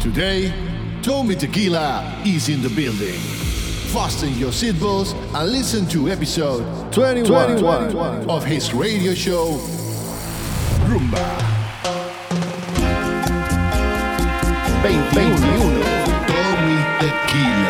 Today, Tommy Tequila is in the building. Fasten your seatbelts and listen to episode 21, 21 of his radio show, Rumba. 21. Tommy Tequila.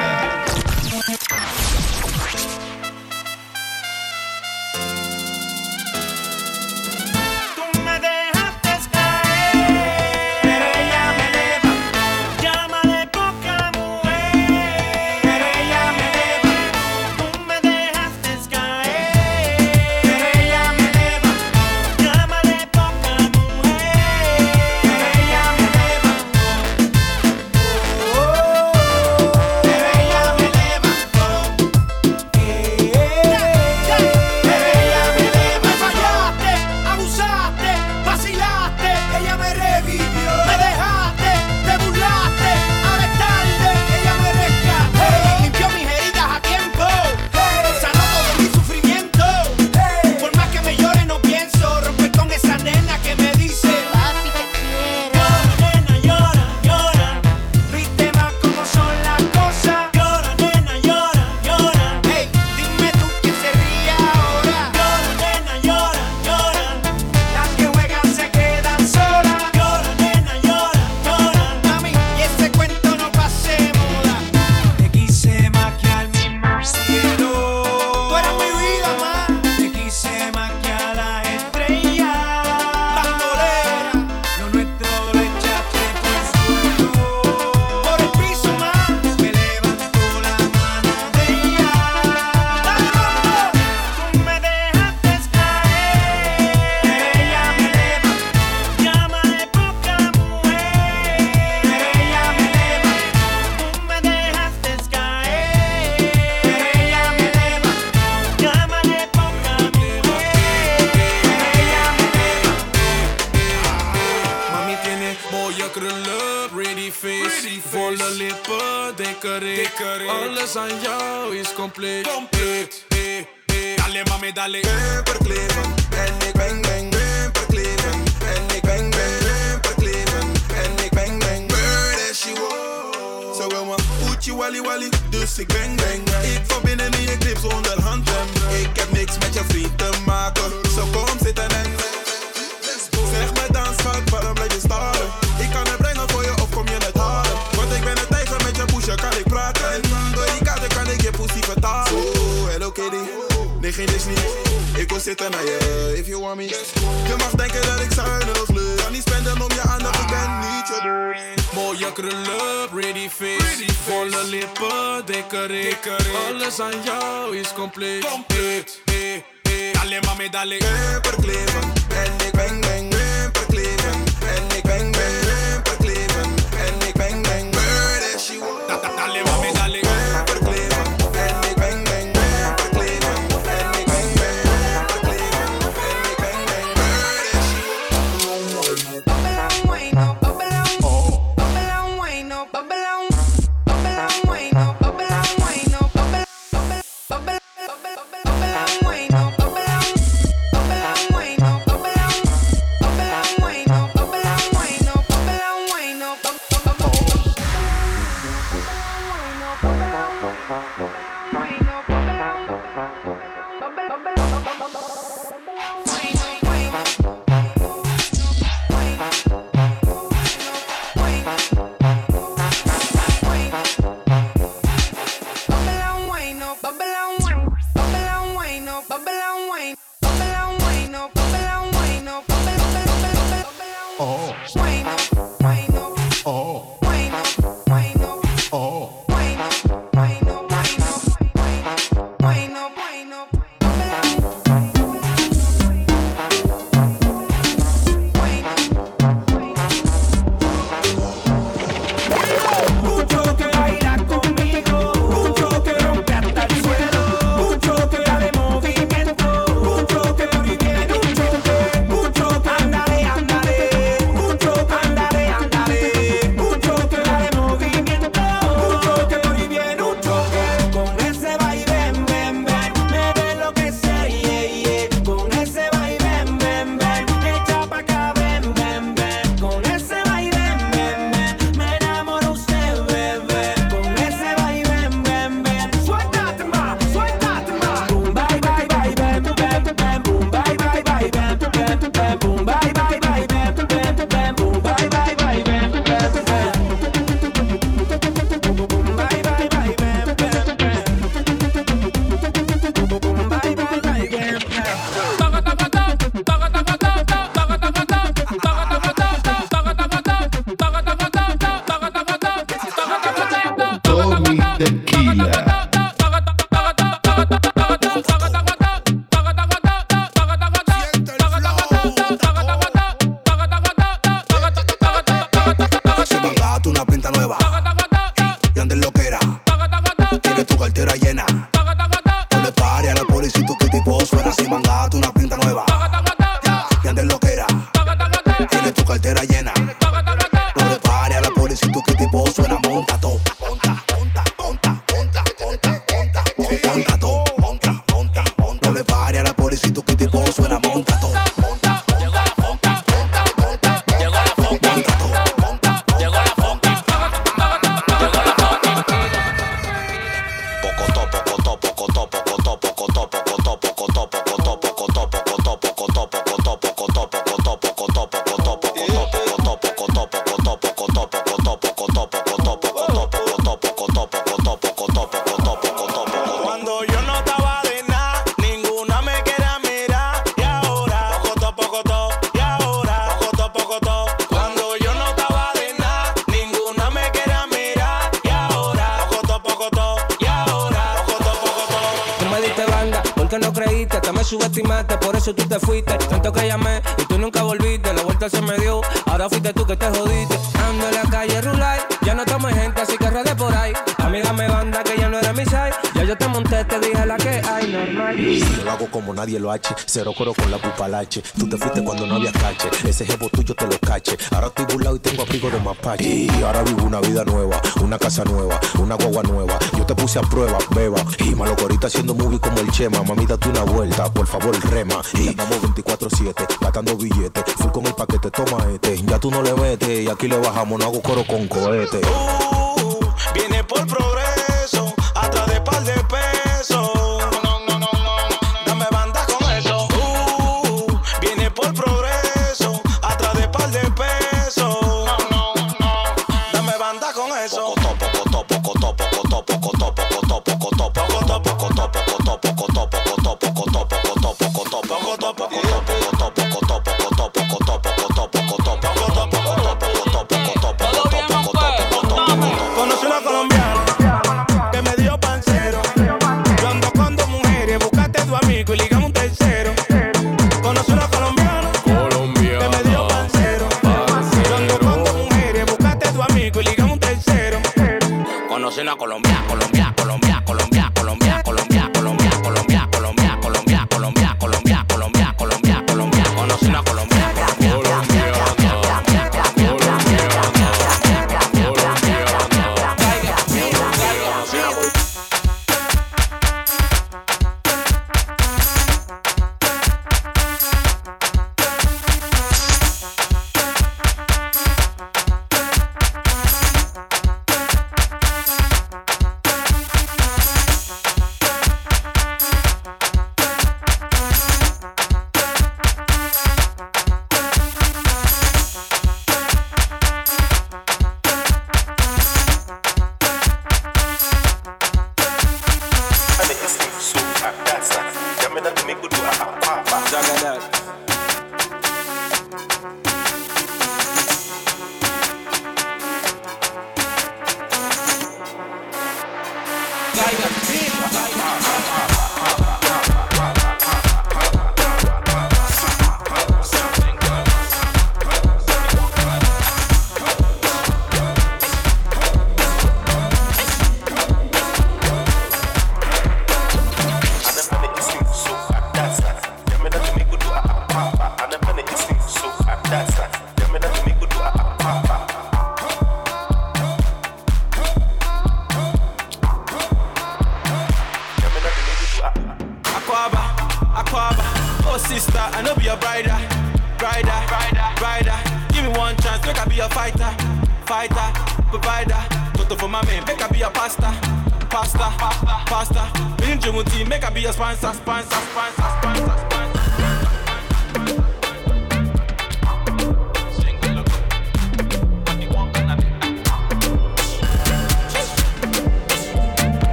Cero coro con la pupalache. Tú te fuiste cuando no había cache. Ese jebo tuyo te lo cache. Ahora estoy burlado y tengo abrigo de mapache. Y ahora vivo una vida nueva, una casa nueva, una guagua nueva. Yo te puse a prueba, beba. Y malocorita haciendo movie como el chema. Mami, date una vuelta, por favor, rema. Y vamos 24-7, gastando billetes. Fui con el paquete, toma este. Ya tú no le vete, y aquí le bajamos, no hago coro con cohete.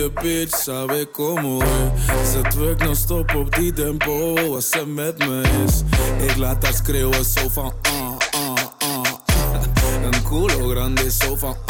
je bitch sabe como es. Ze werk non-stop op die tempo als ze met me is. Ik laat haar schreeuwen zo van ah, ah, ah. Een culo grande zo van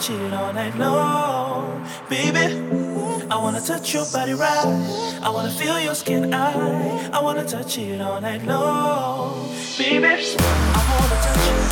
cheat all night long, baby. I wanna touch your body right. I wanna feel your skin. I I wanna touch it all night long, baby. I wanna touch it.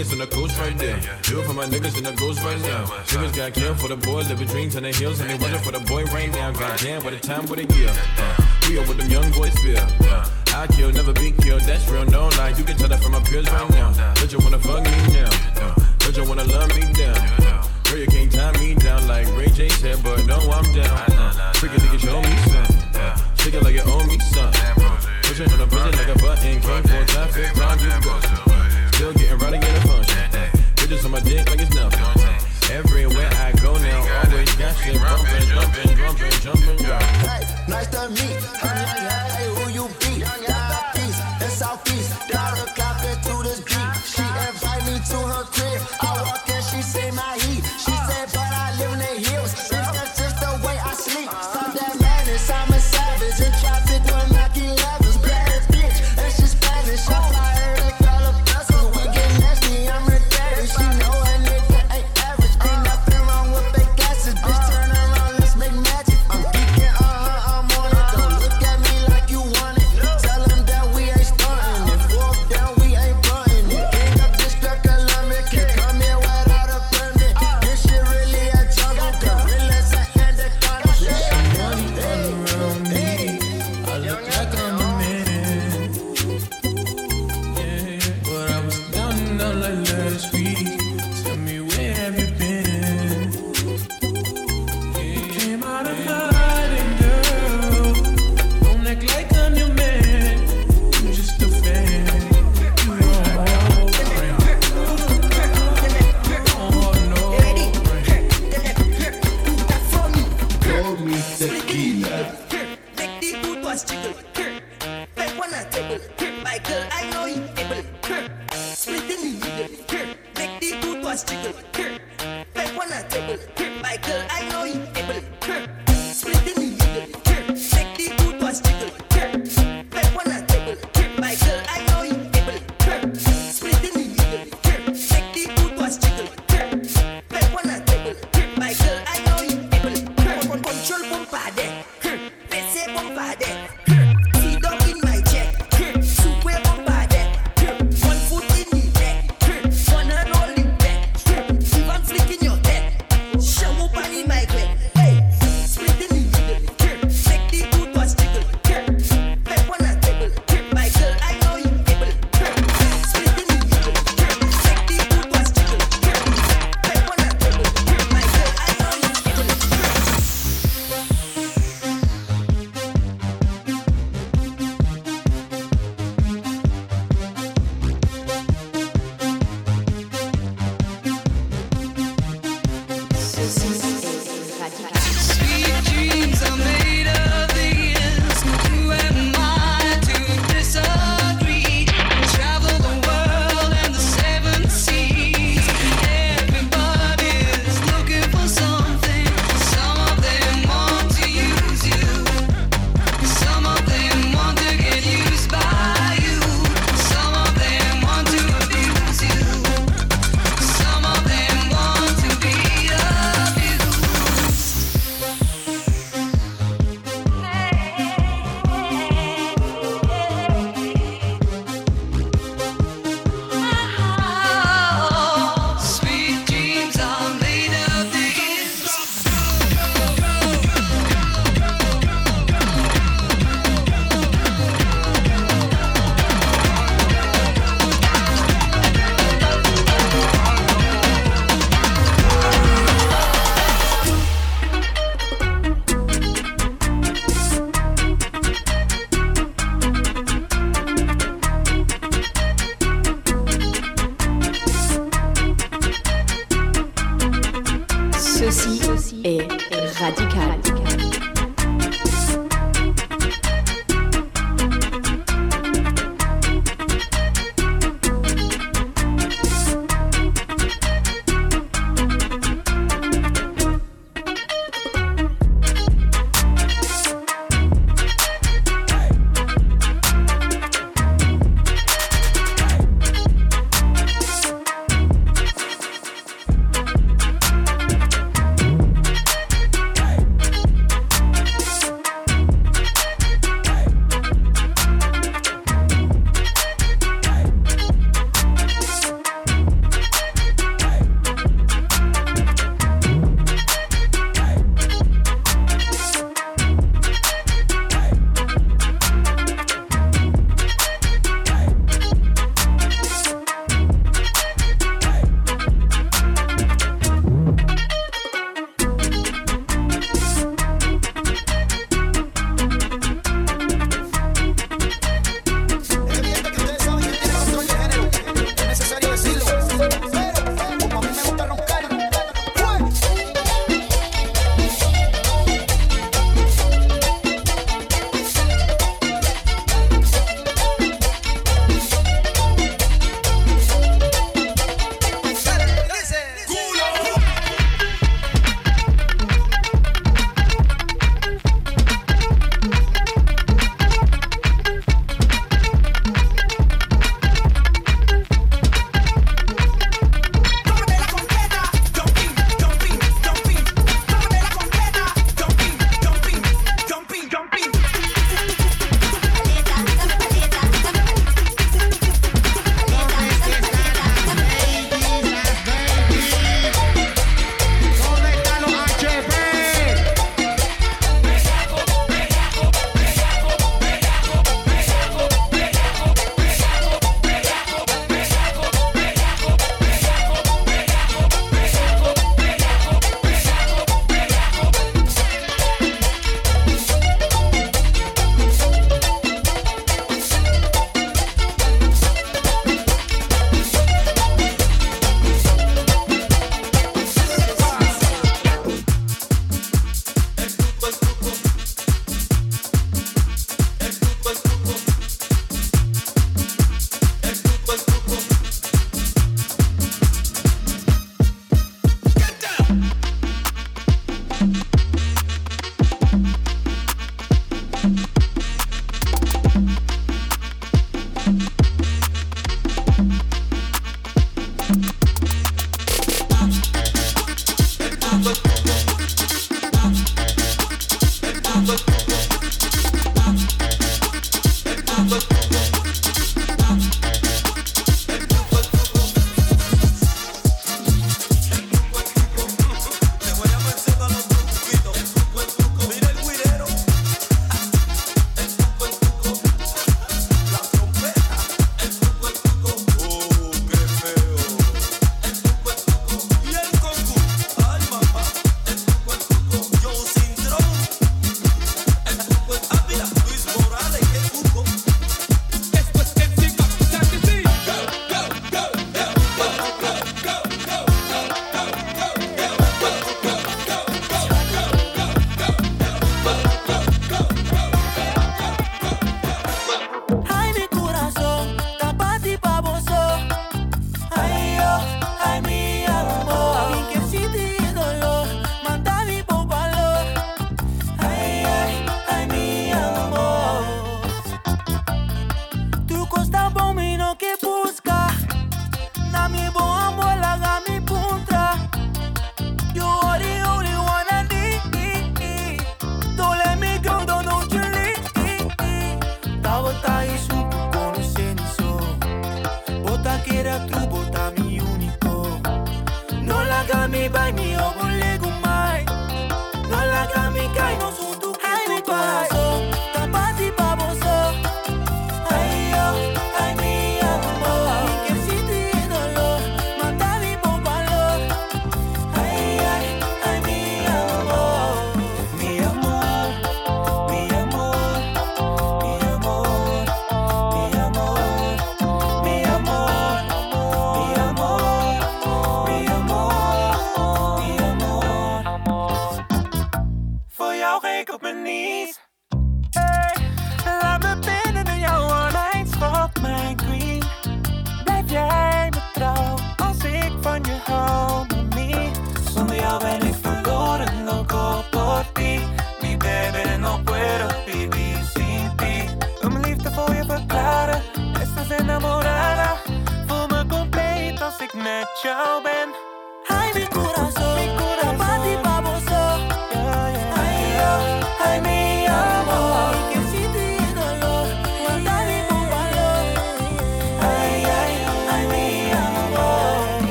niggas in the coast right there. Do it for my niggas in the ghost right now. Niggas got killed for the boys, living dreams on their heels, and they wonder for the boy right now. Goddamn, what a time, what a year. We are what them young boys feel. I kill, never be killed, that's real, no lie. You can tell that from my peers right now. But you wanna fuck me now. But you wanna love me down. Girl, you can't tie me down like Ray J said, but no, I'm down. Freaking nigga, show me something. Shake it like you owe me something. Pushing on the button like a button. Came full time, fifth round, you go still getting right again the function. Bitches on my dick like it's nothing. Everywhere I go now, always got shit bumping, jumping, jumping, jumping. Hey, nice to meet. you.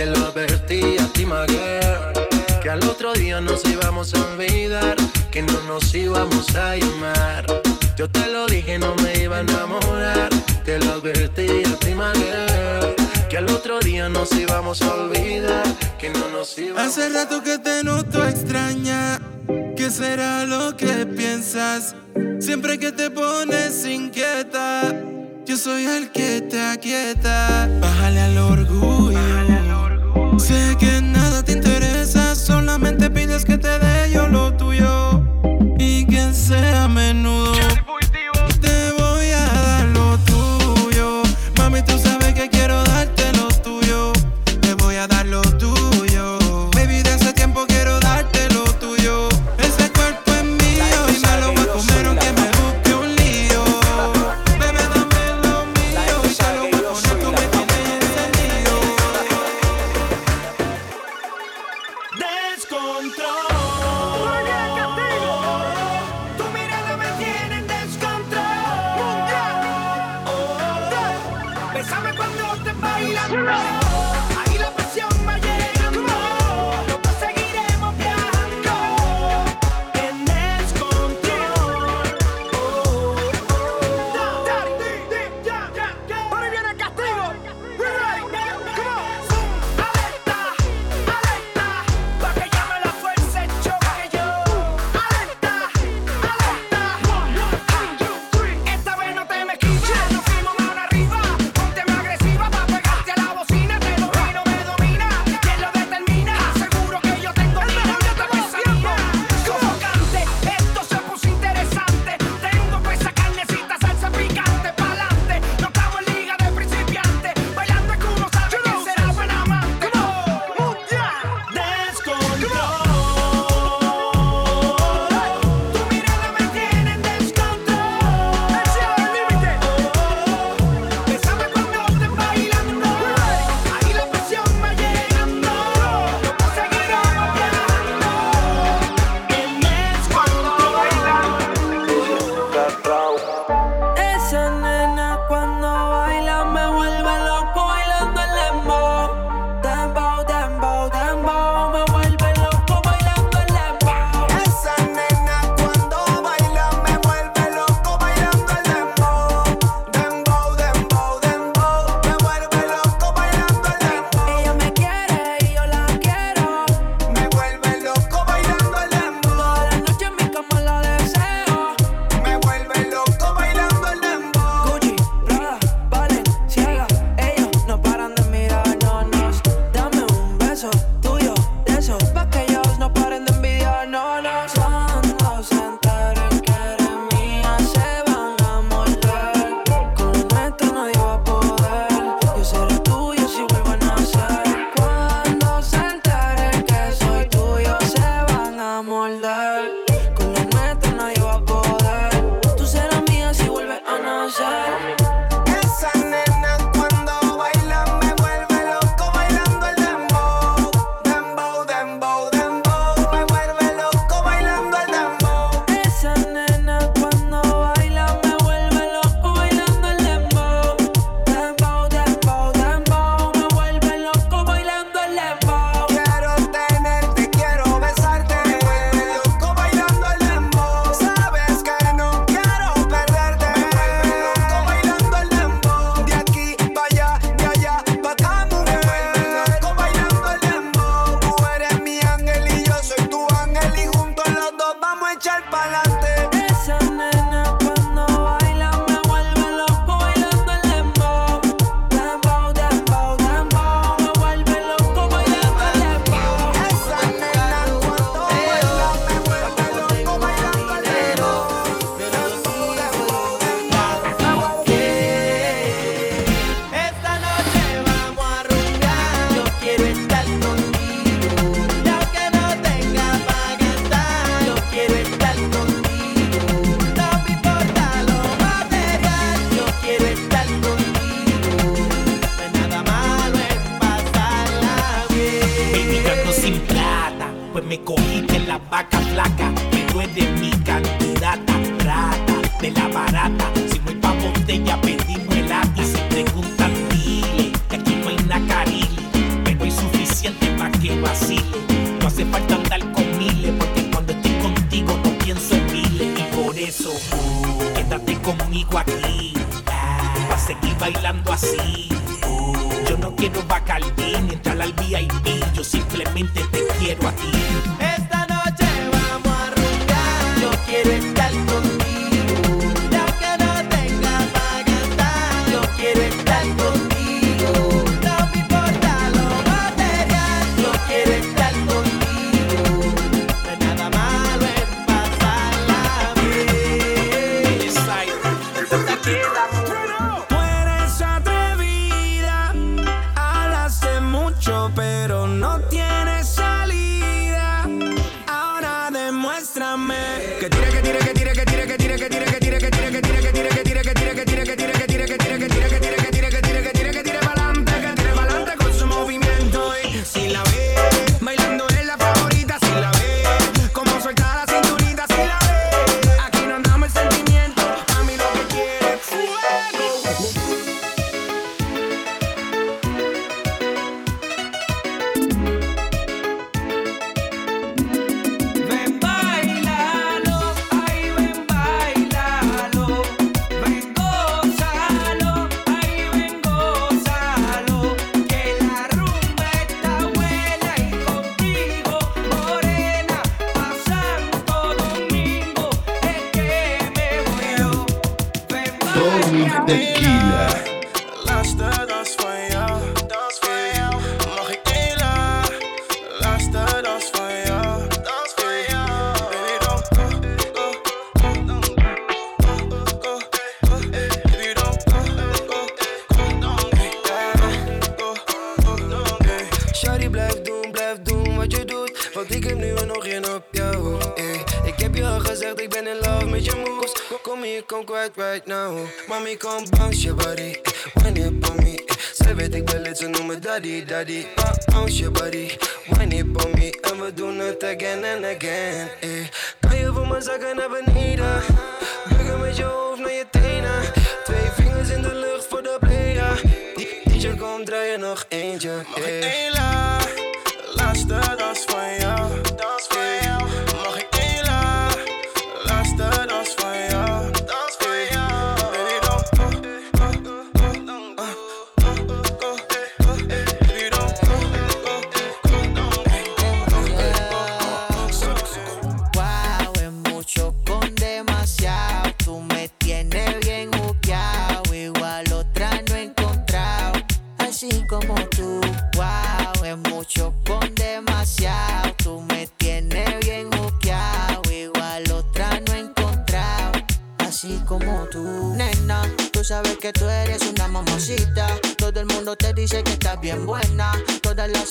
te lo advertí a ti, Que al otro día nos íbamos a olvidar, que no nos íbamos a llamar. Yo te lo dije, no me iba a enamorar. Te lo advertí a ti, Que al otro día nos íbamos a olvidar, que no nos íbamos Hace rato que te noto extraña. ¿Qué será lo que piensas? Siempre que te pones inquieta, yo soy el que te aquieta. Bájale al orgullo. Sé que nada te interesa, solamente pides que te dé yo lo tuyo y que sea.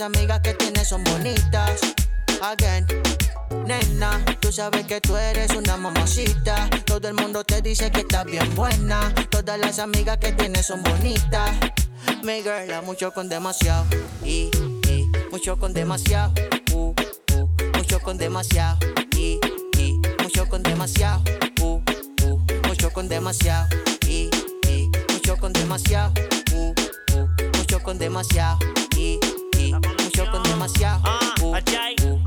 Amigas que tienes son bonitas. Again. Nena, tú sabes que tú eres una mamacita. Todo el mundo te dice que estás bien buena. Todas las amigas que tienes son bonitas. Mi girl, mucho con demasiado. Y, y, mucho con demasiado. Uh, uh, mucho con demasiado. Y, y, mucho con demasiado. Uh, uh, mucho con demasiado. Y, mucho con demasiado. Uh, uh, mucho con demasiado. Y, demasiado. Ah, uh,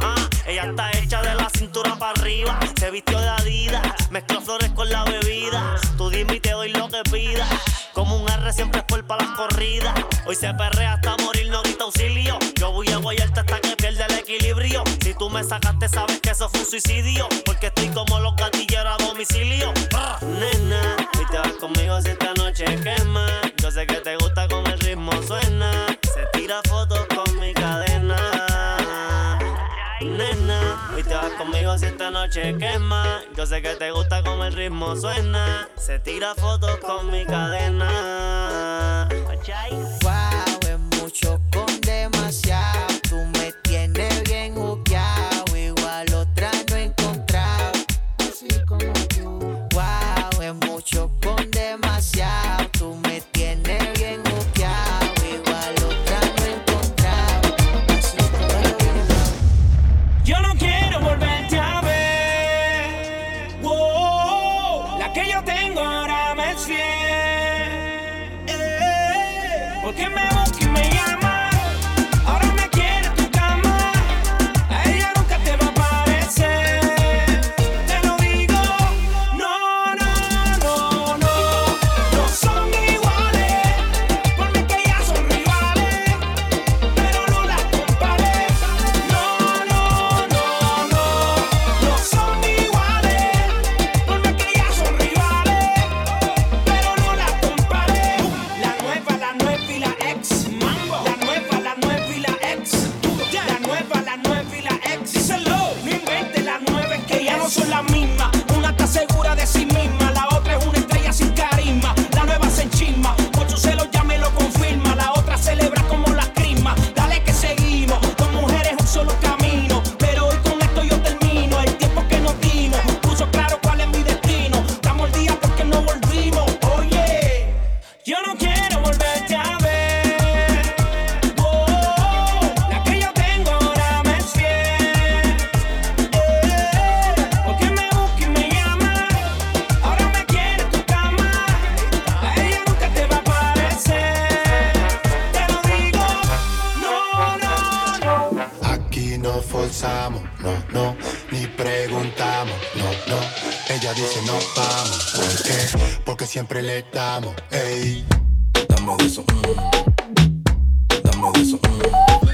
ah, ella está hecha de la cintura para arriba. Se vistió de Adidas, mezcló flores con la bebida. Tú dime y te doy lo que pida. Como un R siempre es por para las corridas. Hoy se perrea hasta morir, no grita auxilio. Yo voy a guayarte hasta que pierda el equilibrio. Si tú me sacaste, sabes que eso fue un suicidio. Porque estoy como los gatilleros a domicilio. Nena, y te vas conmigo si esta noche quema. Yo sé que te gusta con el ritmo suena. conmigo si esta noche quema. Yo sé que te gusta como el ritmo suena. Se tira fotos con mi cadena. no, no. Ella dice no vamos, ¿por qué? Porque siempre le damos, ey. Dame de eso, mm. dame eso. Mm.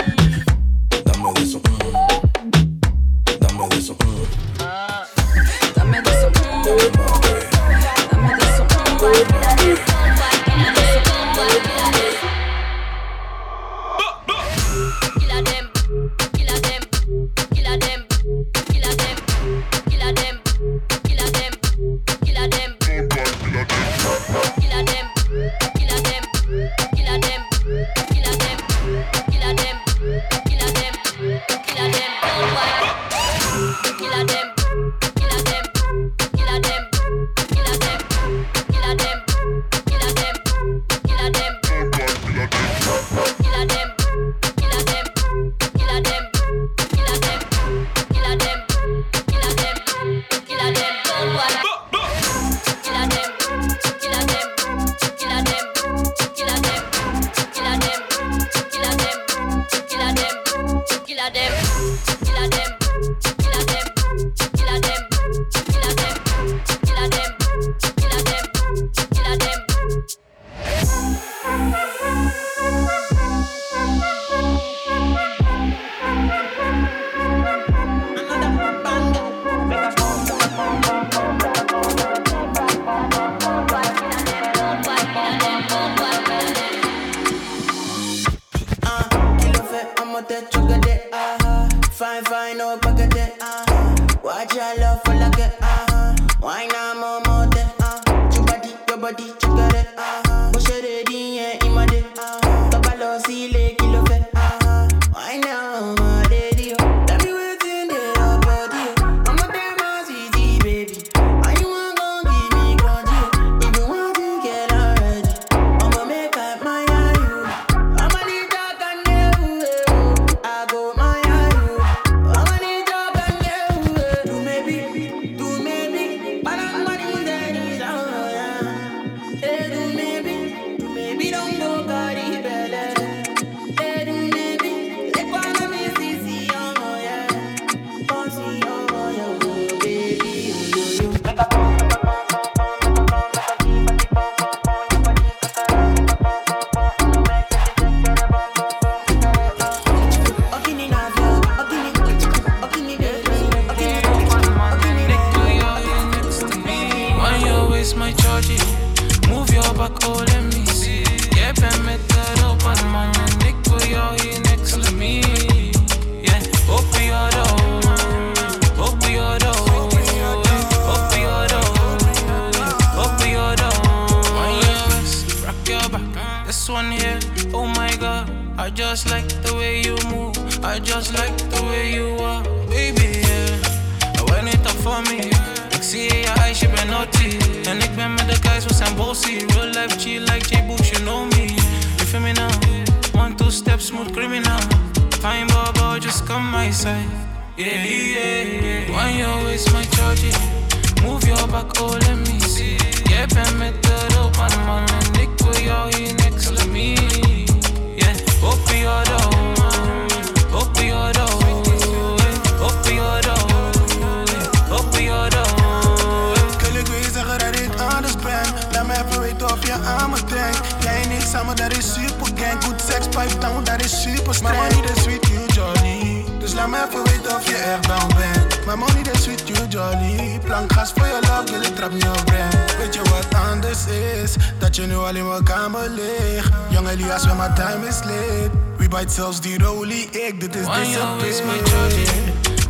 Jij en ik samen, dat is super gang. Goed seks, pipe down, dat is super streng. My money, dat sweet you jolly. Dus laat me even weten of je echt down bent. My money, dat sweet you jolly. Plank gas voor je love, wil ik trap in je brand. Weet je wat anders is? Dat je nu al in mijn kamer ligt. Jong Elias, when my time is late. We bite zelfs die rolie, ik, dit is disappear. my jolly.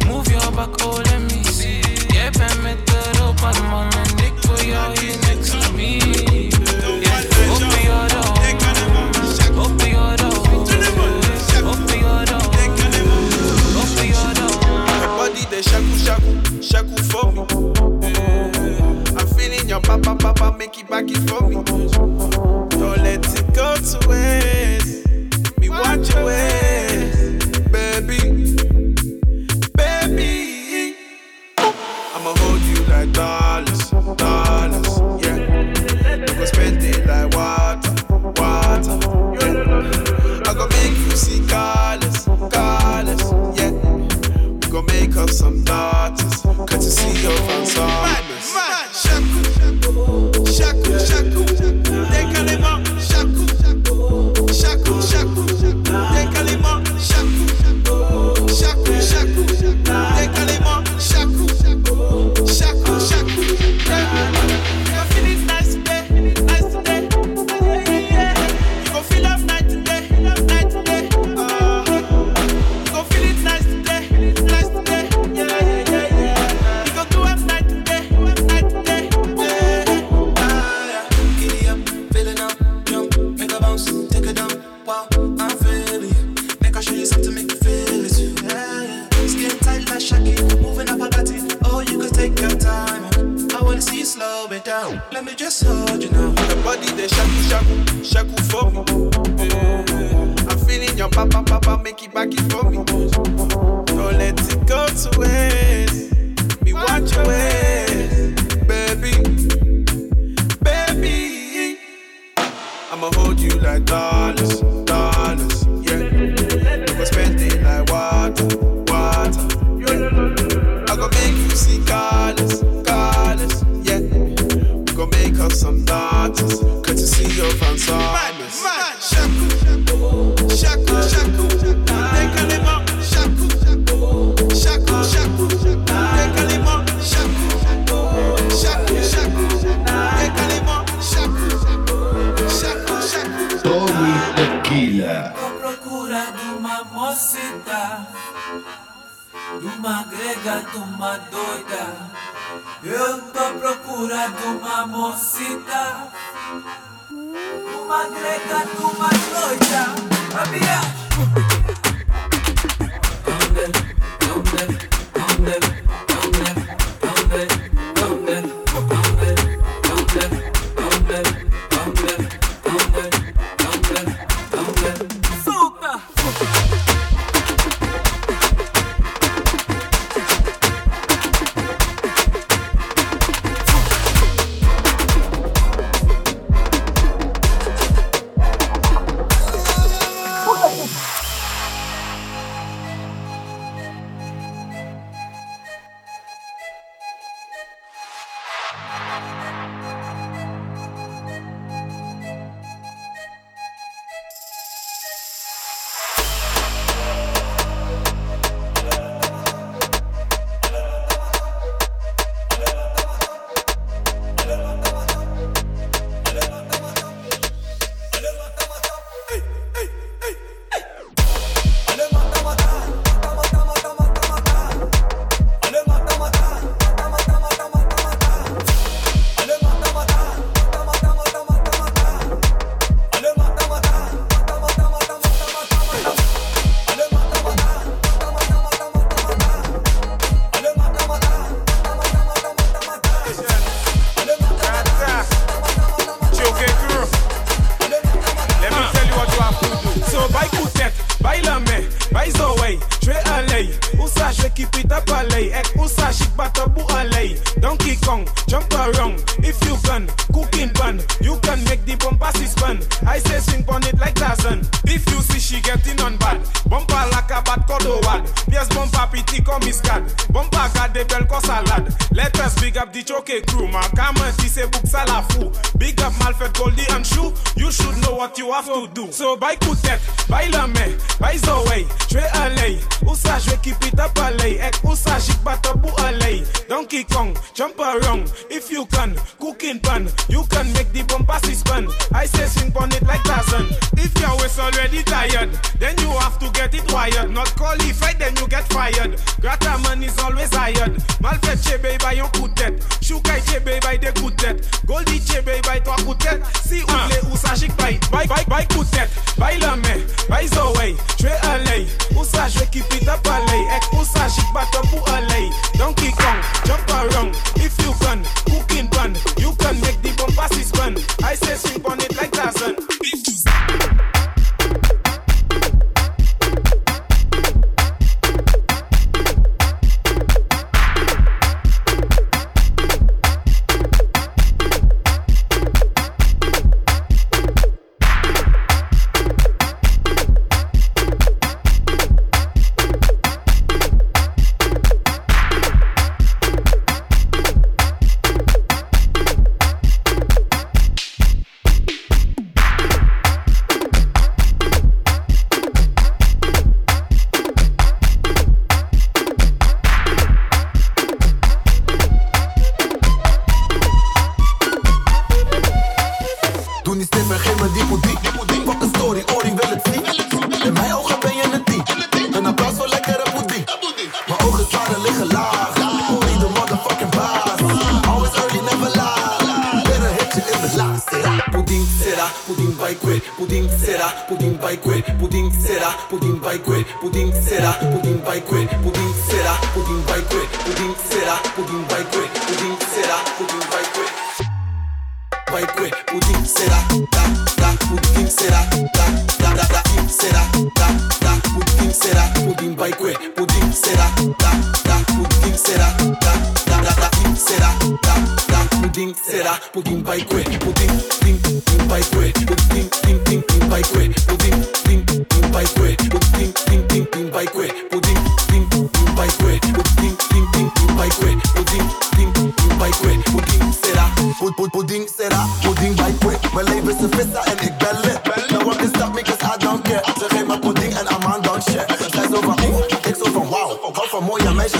Move your back, oh let me see. Jij bent met de roop, man, en ik voor jou hier next to me. the shaku shaku, shaku for me. Yeah. I'm feeling your papa papa, make it back it for me. Don't let it go to waste. Me watch your ways, baby, baby. I'ma hold you like darling. confiança Let me just hold you now. The body they shaku shaku shaku for me. Yeah. I'm feeling your papa papa make it back it for me. Don't let it go to waste.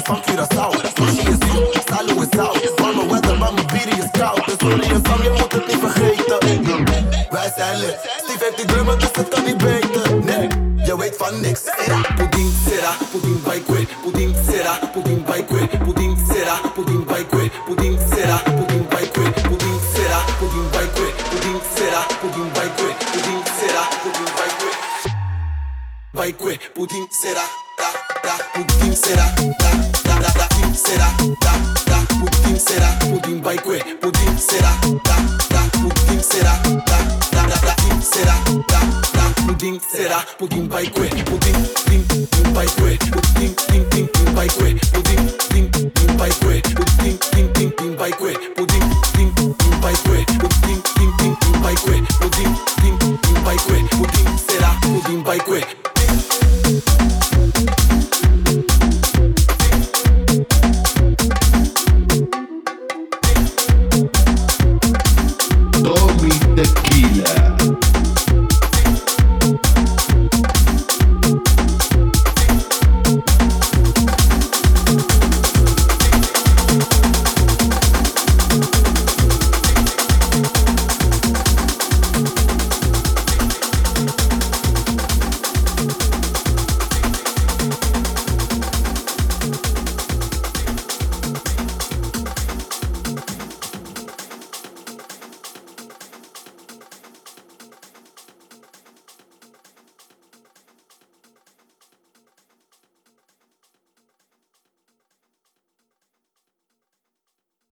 from Curaçao. Conheci, salho o pudim, será, pudim vai queer. Pudim, será, pudim vai queer. Pudim, será, pudim vai queer. Pudim, será, pudim vai queer. Pudim, será, pudim vai queer. Pudim, vai queer. Pudim, será, pudim vai queer. Vai queer, pudim, será.